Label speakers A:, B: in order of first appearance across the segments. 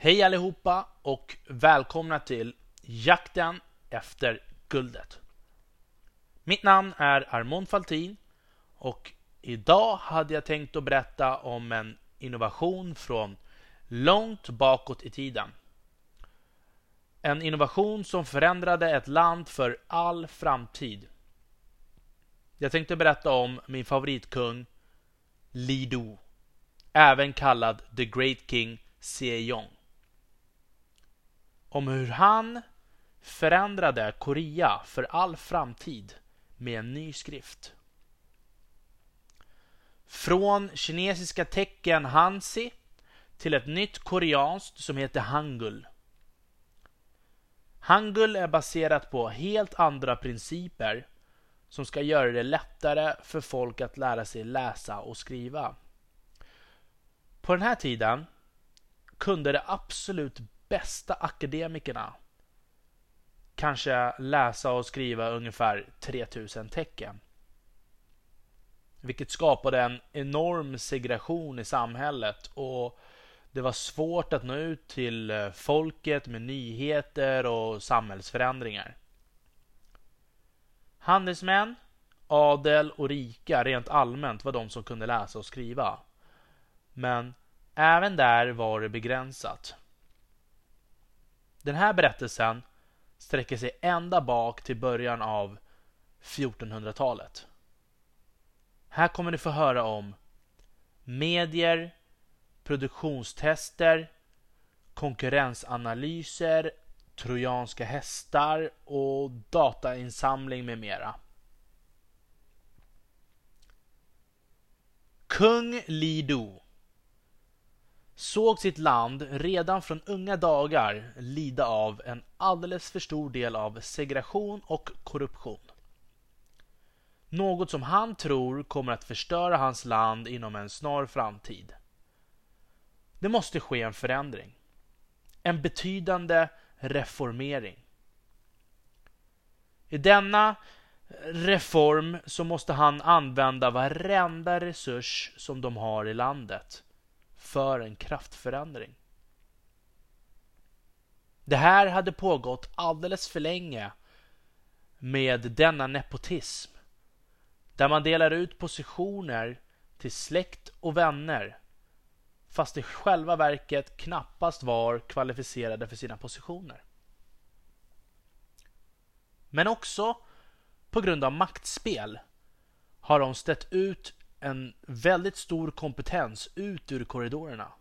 A: Hej allihopa och välkomna till Jakten efter guldet. Mitt namn är Armond Faltin och idag hade jag tänkt att berätta om en innovation från långt bakåt i tiden. En innovation som förändrade ett land för all framtid. Jag tänkte berätta om min favoritkung Li Du, även kallad The Great King Sejong. Om hur han förändrade Korea för all framtid med en ny skrift. Från kinesiska tecken Hansi till ett nytt koreanskt som heter Hangul. Hangul är baserat på helt andra principer som ska göra det lättare för folk att lära sig läsa och skriva. På den här tiden kunde det absolut bästa akademikerna kanske läsa och skriva ungefär 3000 tecken. Vilket skapade en enorm segregation i samhället och det var svårt att nå ut till eh, folket med nyheter och samhällsförändringar. Handelsmän, adel och rika rent allmänt var de som kunde läsa och skriva. Men även där var det begränsat. Den här berättelsen sträcker sig ända bak till början av 1400-talet. Här kommer ni få höra om medier, produktionstester, konkurrensanalyser, trojanska hästar och datainsamling med mera. Kung Lidu såg sitt land redan från unga dagar lida av en alldeles för stor del av segregation och korruption. Något som han tror kommer att förstöra hans land inom en snar framtid. Det måste ske en förändring. En betydande reformering. I denna reform så måste han använda varenda resurs som de har i landet för en kraftförändring. Det här hade pågått alldeles för länge med denna nepotism där man delar ut positioner till släkt och vänner fast i själva verket knappast var kvalificerade för sina positioner. Men också på grund av maktspel har de stött ut en väldigt stor kompetens ut ur korridorerna.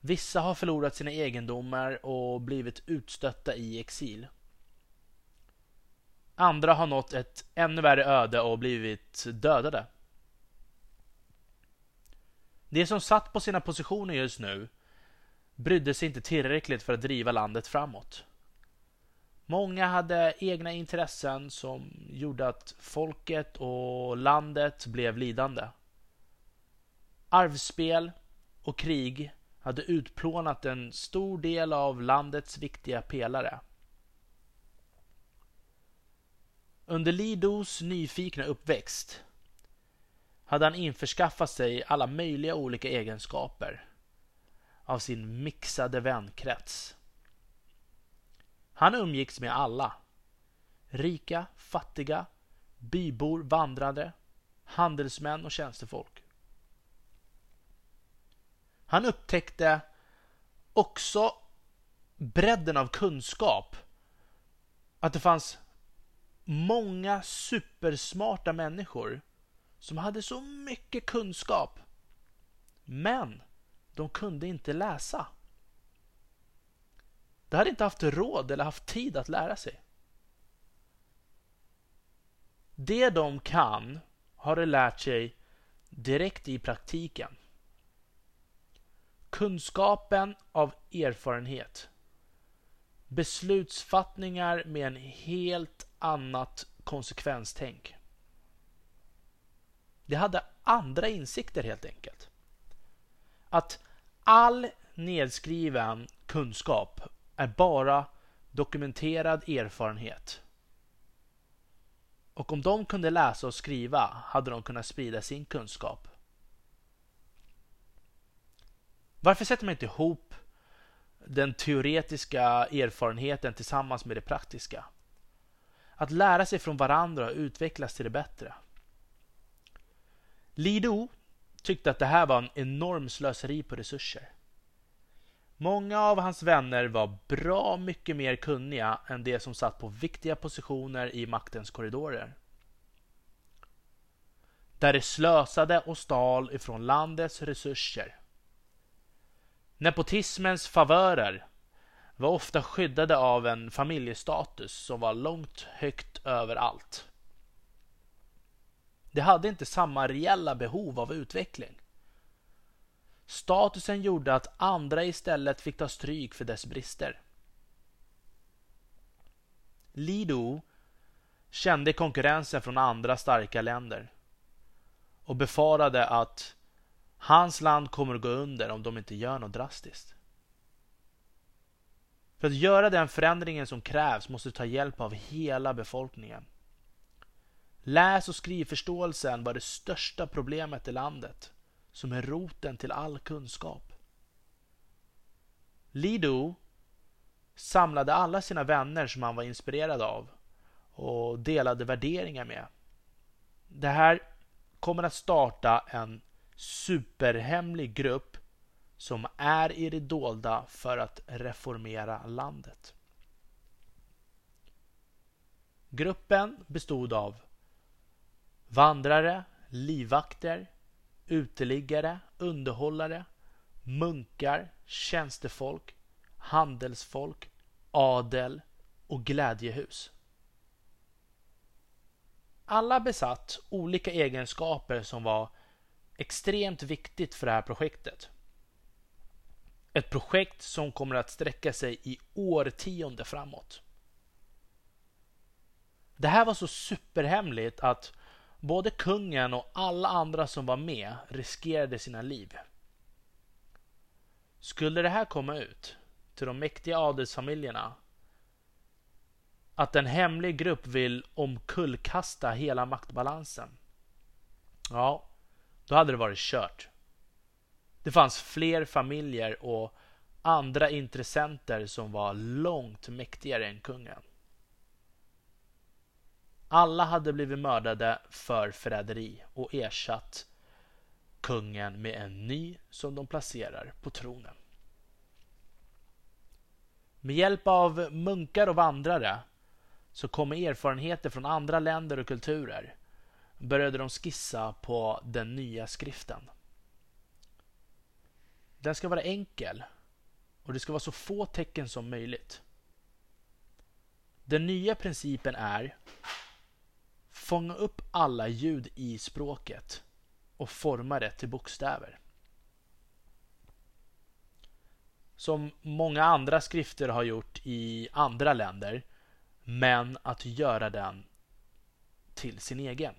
A: Vissa har förlorat sina egendomar och blivit utstötta i exil. Andra har nått ett ännu värre öde och blivit dödade. De som satt på sina positioner just nu brydde sig inte tillräckligt för att driva landet framåt. Många hade egna intressen som gjorde att folket och landet blev lidande. Arvspel och krig hade utplånat en stor del av landets viktiga pelare. Under Lidos nyfikna uppväxt hade han införskaffat sig alla möjliga olika egenskaper av sin mixade vänkrets. Han umgicks med alla. Rika, fattiga, bybor, vandrare, handelsmän och tjänstefolk. Han upptäckte också bredden av kunskap. Att det fanns många supersmarta människor som hade så mycket kunskap. Men de kunde inte läsa. De hade inte haft råd eller haft tid att lära sig. Det de kan har de lärt sig direkt i praktiken. Kunskapen av erfarenhet. Beslutsfattningar med en helt annat konsekvenstänk. De hade andra insikter helt enkelt. Att all nedskriven kunskap är bara dokumenterad erfarenhet. Och om de kunde läsa och skriva hade de kunnat sprida sin kunskap. Varför sätter man inte ihop den teoretiska erfarenheten tillsammans med det praktiska? Att lära sig från varandra och utvecklas till det bättre. Lido tyckte att det här var en enorm slöseri på resurser. Många av hans vänner var bra mycket mer kunniga än de som satt på viktiga positioner i maktens korridorer. Där de slösade och stal ifrån landets resurser. Nepotismens favörer var ofta skyddade av en familjestatus som var långt högt över allt. De hade inte samma reella behov av utveckling. Statusen gjorde att andra istället fick ta stryk för dess brister. Lido kände konkurrensen från andra starka länder och befarade att hans land kommer att gå under om de inte gör något drastiskt. För att göra den förändringen som krävs måste du ta hjälp av hela befolkningen. Läs och skrivförståelsen var det största problemet i landet som är roten till all kunskap. Lido samlade alla sina vänner som han var inspirerad av och delade värderingar med. Det här kommer att starta en superhemlig grupp som är i det dolda för att reformera landet. Gruppen bestod av vandrare, livvakter, uteliggare, underhållare, munkar, tjänstefolk, handelsfolk, adel och glädjehus. Alla besatt olika egenskaper som var extremt viktigt för det här projektet. Ett projekt som kommer att sträcka sig i årtionde framåt. Det här var så superhemligt att Både kungen och alla andra som var med riskerade sina liv. Skulle det här komma ut till de mäktiga adelsfamiljerna att en hemlig grupp vill omkullkasta hela maktbalansen. Ja, då hade det varit kört. Det fanns fler familjer och andra intressenter som var långt mäktigare än kungen. Alla hade blivit mördade för förräderi och ersatt kungen med en ny som de placerar på tronen. Med hjälp av munkar och vandrare så kommer erfarenheter från andra länder och kulturer började de skissa på den nya skriften. Den ska vara enkel och det ska vara så få tecken som möjligt. Den nya principen är Fånga upp alla ljud i språket och forma det till bokstäver. Som många andra skrifter har gjort i andra länder, men att göra den till sin egen.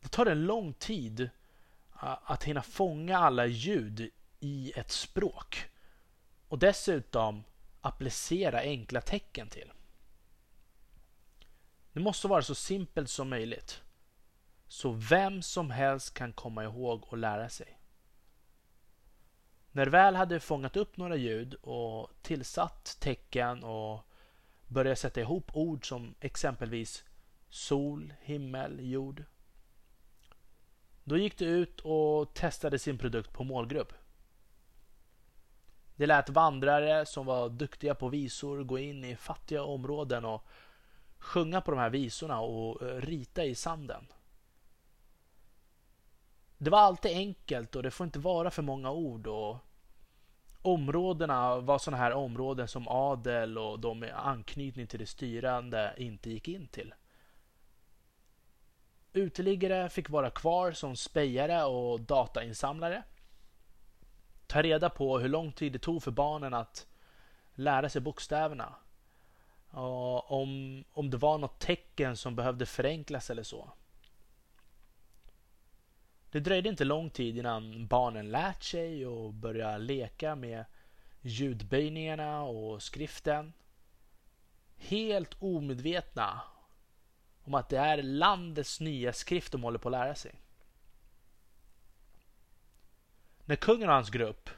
A: Det tar en lång tid att hinna fånga alla ljud i ett språk och dessutom applicera enkla tecken till. Det måste vara så simpelt som möjligt. Så vem som helst kan komma ihåg och lära sig. När väl hade fångat upp några ljud och tillsatt tecken och börjat sätta ihop ord som exempelvis sol, himmel, jord. Då gick det ut och testade sin produkt på målgrupp. Det lät vandrare som var duktiga på visor gå in i fattiga områden och sjunga på de här visorna och eh, rita i sanden. Det var alltid enkelt och det får inte vara för många ord. och Områdena var sådana här områden som adel och de med anknytning till det styrande inte gick in till. Uteliggare fick vara kvar som spejare och datainsamlare. Ta reda på hur lång tid det tog för barnen att lära sig bokstäverna om, om det var något tecken som behövde förenklas eller så. Det dröjde inte lång tid innan barnen lärt sig och började leka med ljudböjningarna och skriften. Helt omedvetna om att det är landets nya skrift de håller på att lära sig. När kungen och hans grupp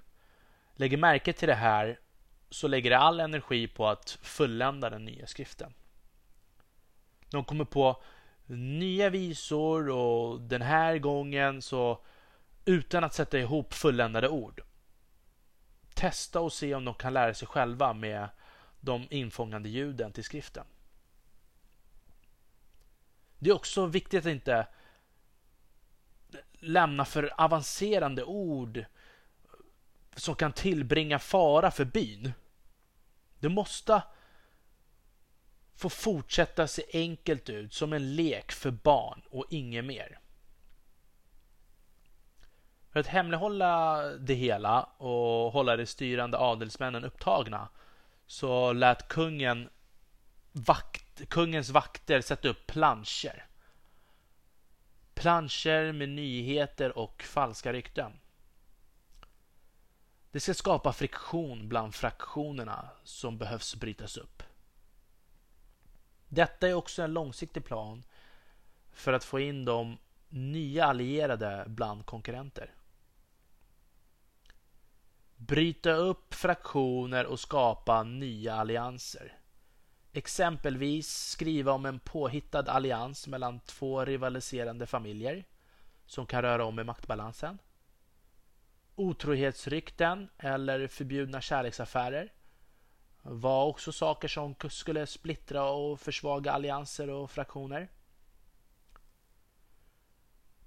A: lägger märke till det här så lägger de all energi på att fullända den nya skriften. De kommer på nya visor och den här gången så utan att sätta ihop fulländade ord. Testa och se om de kan lära sig själva med de infångande ljuden till skriften. Det är också viktigt att inte lämna för avancerande ord som kan tillbringa fara för byn. Det måste få fortsätta se enkelt ut som en lek för barn och inget mer. För att hemlighålla det hela och hålla de styrande adelsmännen upptagna så lät kungen vakt, kungens vakter sätta upp planscher. Planscher med nyheter och falska rykten. Det ska skapa friktion bland fraktionerna som behövs brytas upp. Detta är också en långsiktig plan för att få in de nya allierade bland konkurrenter. Bryta upp fraktioner och skapa nya allianser. Exempelvis skriva om en påhittad allians mellan två rivaliserande familjer som kan röra om i maktbalansen. Otrohetsrykten eller förbjudna kärleksaffärer var också saker som skulle splittra och försvaga allianser och fraktioner.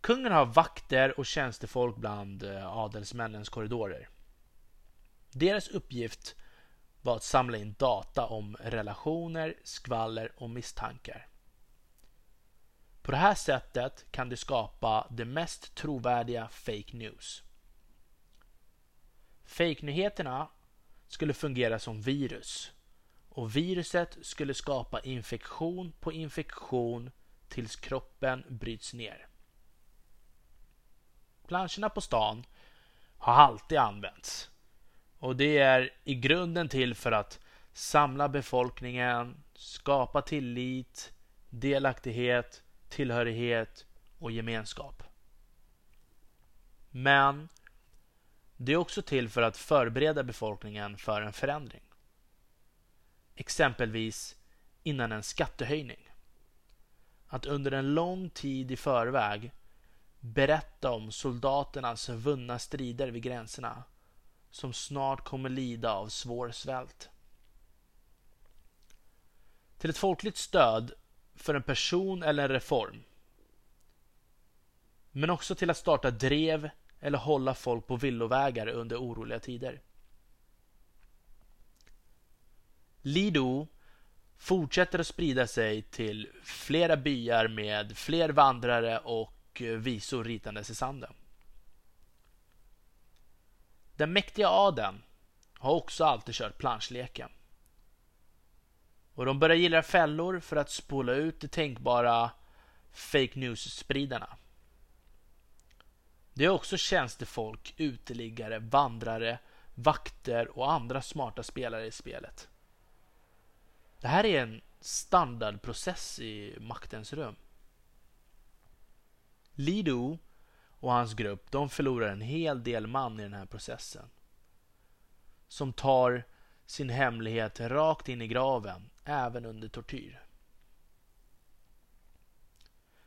A: Kungen har vakter och tjänstefolk bland eh, adelsmännens korridorer. Deras uppgift var att samla in data om relationer, skvaller och misstankar. På det här sättet kan du skapa det mest trovärdiga fake news. Fejknyheterna skulle fungera som virus och viruset skulle skapa infektion på infektion tills kroppen bryts ner. Planscherna på stan har alltid använts och det är i grunden till för att samla befolkningen, skapa tillit, delaktighet, tillhörighet och gemenskap. Men det är också till för att förbereda befolkningen för en förändring. Exempelvis innan en skattehöjning. Att under en lång tid i förväg berätta om soldaternas vunna strider vid gränserna som snart kommer lida av svår svält. Till ett folkligt stöd för en person eller en reform. Men också till att starta drev eller hålla folk på villovägar under oroliga tider. Lido fortsätter att sprida sig till flera byar med fler vandrare och visor ritandes i sanden. Den mäktiga adeln har också alltid kört planschleken. Och de börjar gilla fällor för att spola ut de tänkbara fake news-spridarna. Det är också tjänstefolk, uteliggare, vandrare, vakter och andra smarta spelare i spelet. Det här är en standardprocess i maktens rum. Lido och hans grupp de förlorar en hel del man i den här processen. Som tar sin hemlighet rakt in i graven, även under tortyr.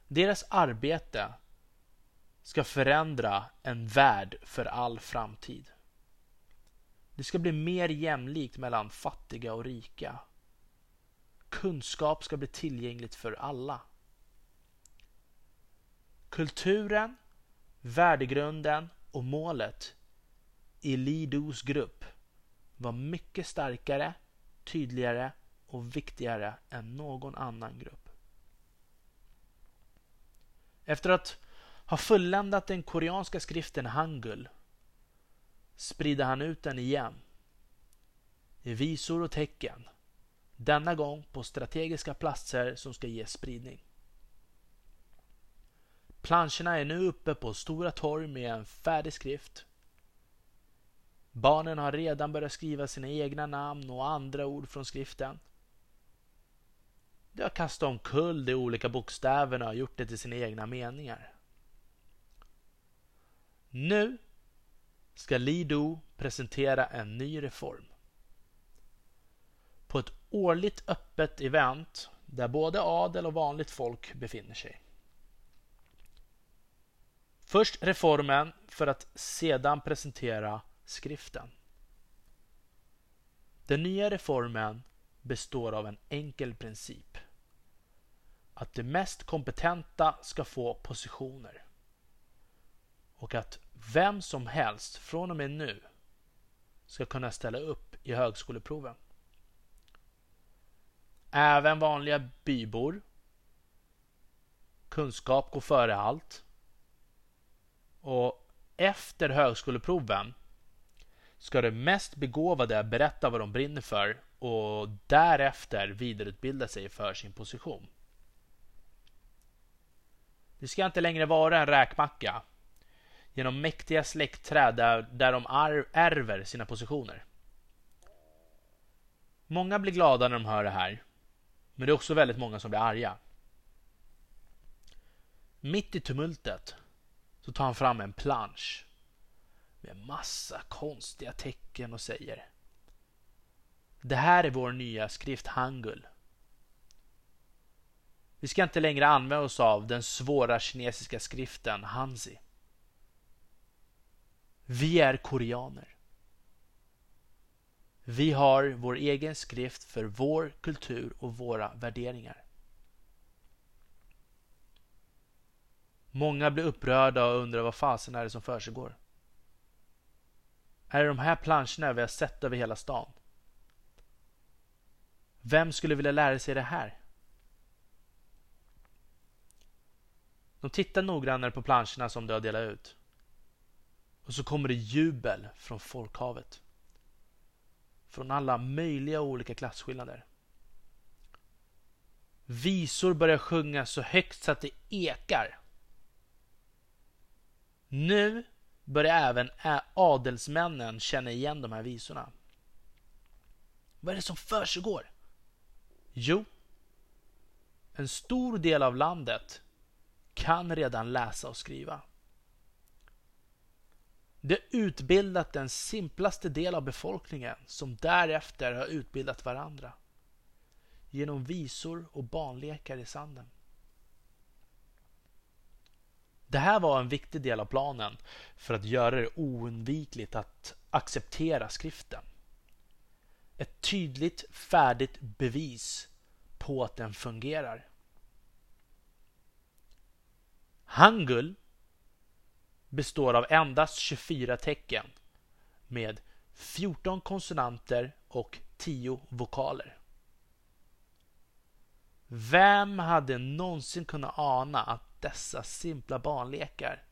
A: Deras arbete ska förändra en värld för all framtid. Det ska bli mer jämlikt mellan fattiga och rika. Kunskap ska bli tillgängligt för alla. Kulturen, värdegrunden och målet i Lidos grupp var mycket starkare, tydligare och viktigare än någon annan grupp. Efter att har fulländat den koreanska skriften hangul sprider han ut den igen i visor och tecken denna gång på strategiska platser som ska ge spridning. Planscherna är nu uppe på stora torg med en färdig skrift. Barnen har redan börjat skriva sina egna namn och andra ord från skriften. De har kastat omkull de olika bokstäverna och gjort det till sina egna meningar. Nu ska Lido presentera en ny reform. På ett årligt öppet event där både adel och vanligt folk befinner sig. Först reformen för att sedan presentera skriften. Den nya reformen består av en enkel princip. Att de mest kompetenta ska få positioner. Och att vem som helst från och med nu ska kunna ställa upp i högskoleproven. Även vanliga bybor. Kunskap går före allt. Och efter högskoleproven ska de mest begåvade berätta vad de brinner för och därefter vidareutbilda sig för sin position. Det ska inte längre vara en räkmacka genom mäktiga släktträd där, där de ärver sina positioner. Många blir glada när de hör det här, men det är också väldigt många som blir arga. Mitt i tumultet så tar han fram en plansch med massa konstiga tecken och säger Det här är vår nya skrift Hangul. Vi ska inte längre använda oss av den svåra kinesiska skriften Hanzi. Vi är koreaner. Vi har vår egen skrift för vår kultur och våra värderingar. Många blir upprörda och undrar vad fasen är det som försiggår. Är det de här planscherna vi har sett över hela stan? Vem skulle vilja lära sig det här? De tittar noggrannare på planscherna som du har delat ut. Och så kommer det jubel från folkhavet. Från alla möjliga olika klasskillnader. Visor börjar sjunga så högt så att det ekar. Nu börjar även adelsmännen känna igen de här visorna. Vad är det som försiggår? Jo, en stor del av landet kan redan läsa och skriva. Det har utbildat den simplaste del av befolkningen som därefter har utbildat varandra. Genom visor och barnlekar i sanden. Det här var en viktig del av planen för att göra det oundvikligt att acceptera skriften. Ett tydligt, färdigt bevis på att den fungerar. Hangul består av endast 24 tecken med 14 konsonanter och 10 vokaler. Vem hade någonsin kunnat ana att dessa simpla barnlekar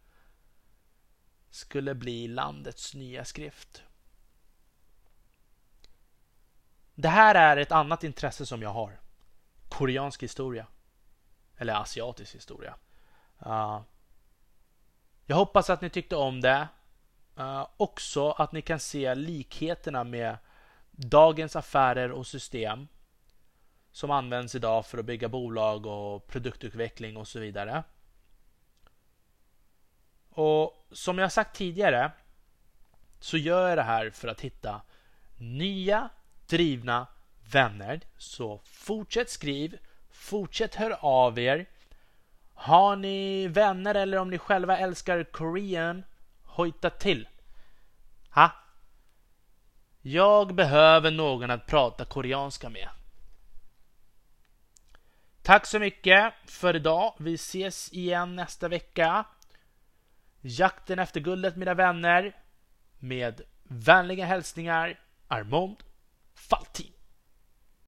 A: skulle bli landets nya skrift? Det här är ett annat intresse som jag har. Koreansk historia. Eller asiatisk historia. Uh, jag hoppas att ni tyckte om det. Uh, också att ni kan se likheterna med dagens affärer och system som används idag för att bygga bolag och produktutveckling och så vidare. Och som jag sagt tidigare så gör jag det här för att hitta nya drivna vänner. Så fortsätt skriv, fortsätt hör av er. Har ni vänner eller om ni själva älskar Korean, hojta till. Ha? Jag behöver någon att prata koreanska med. Tack så mycket för idag. Vi ses igen nästa vecka. Jakten efter guldet mina vänner. Med vänliga hälsningar Armond Faltin.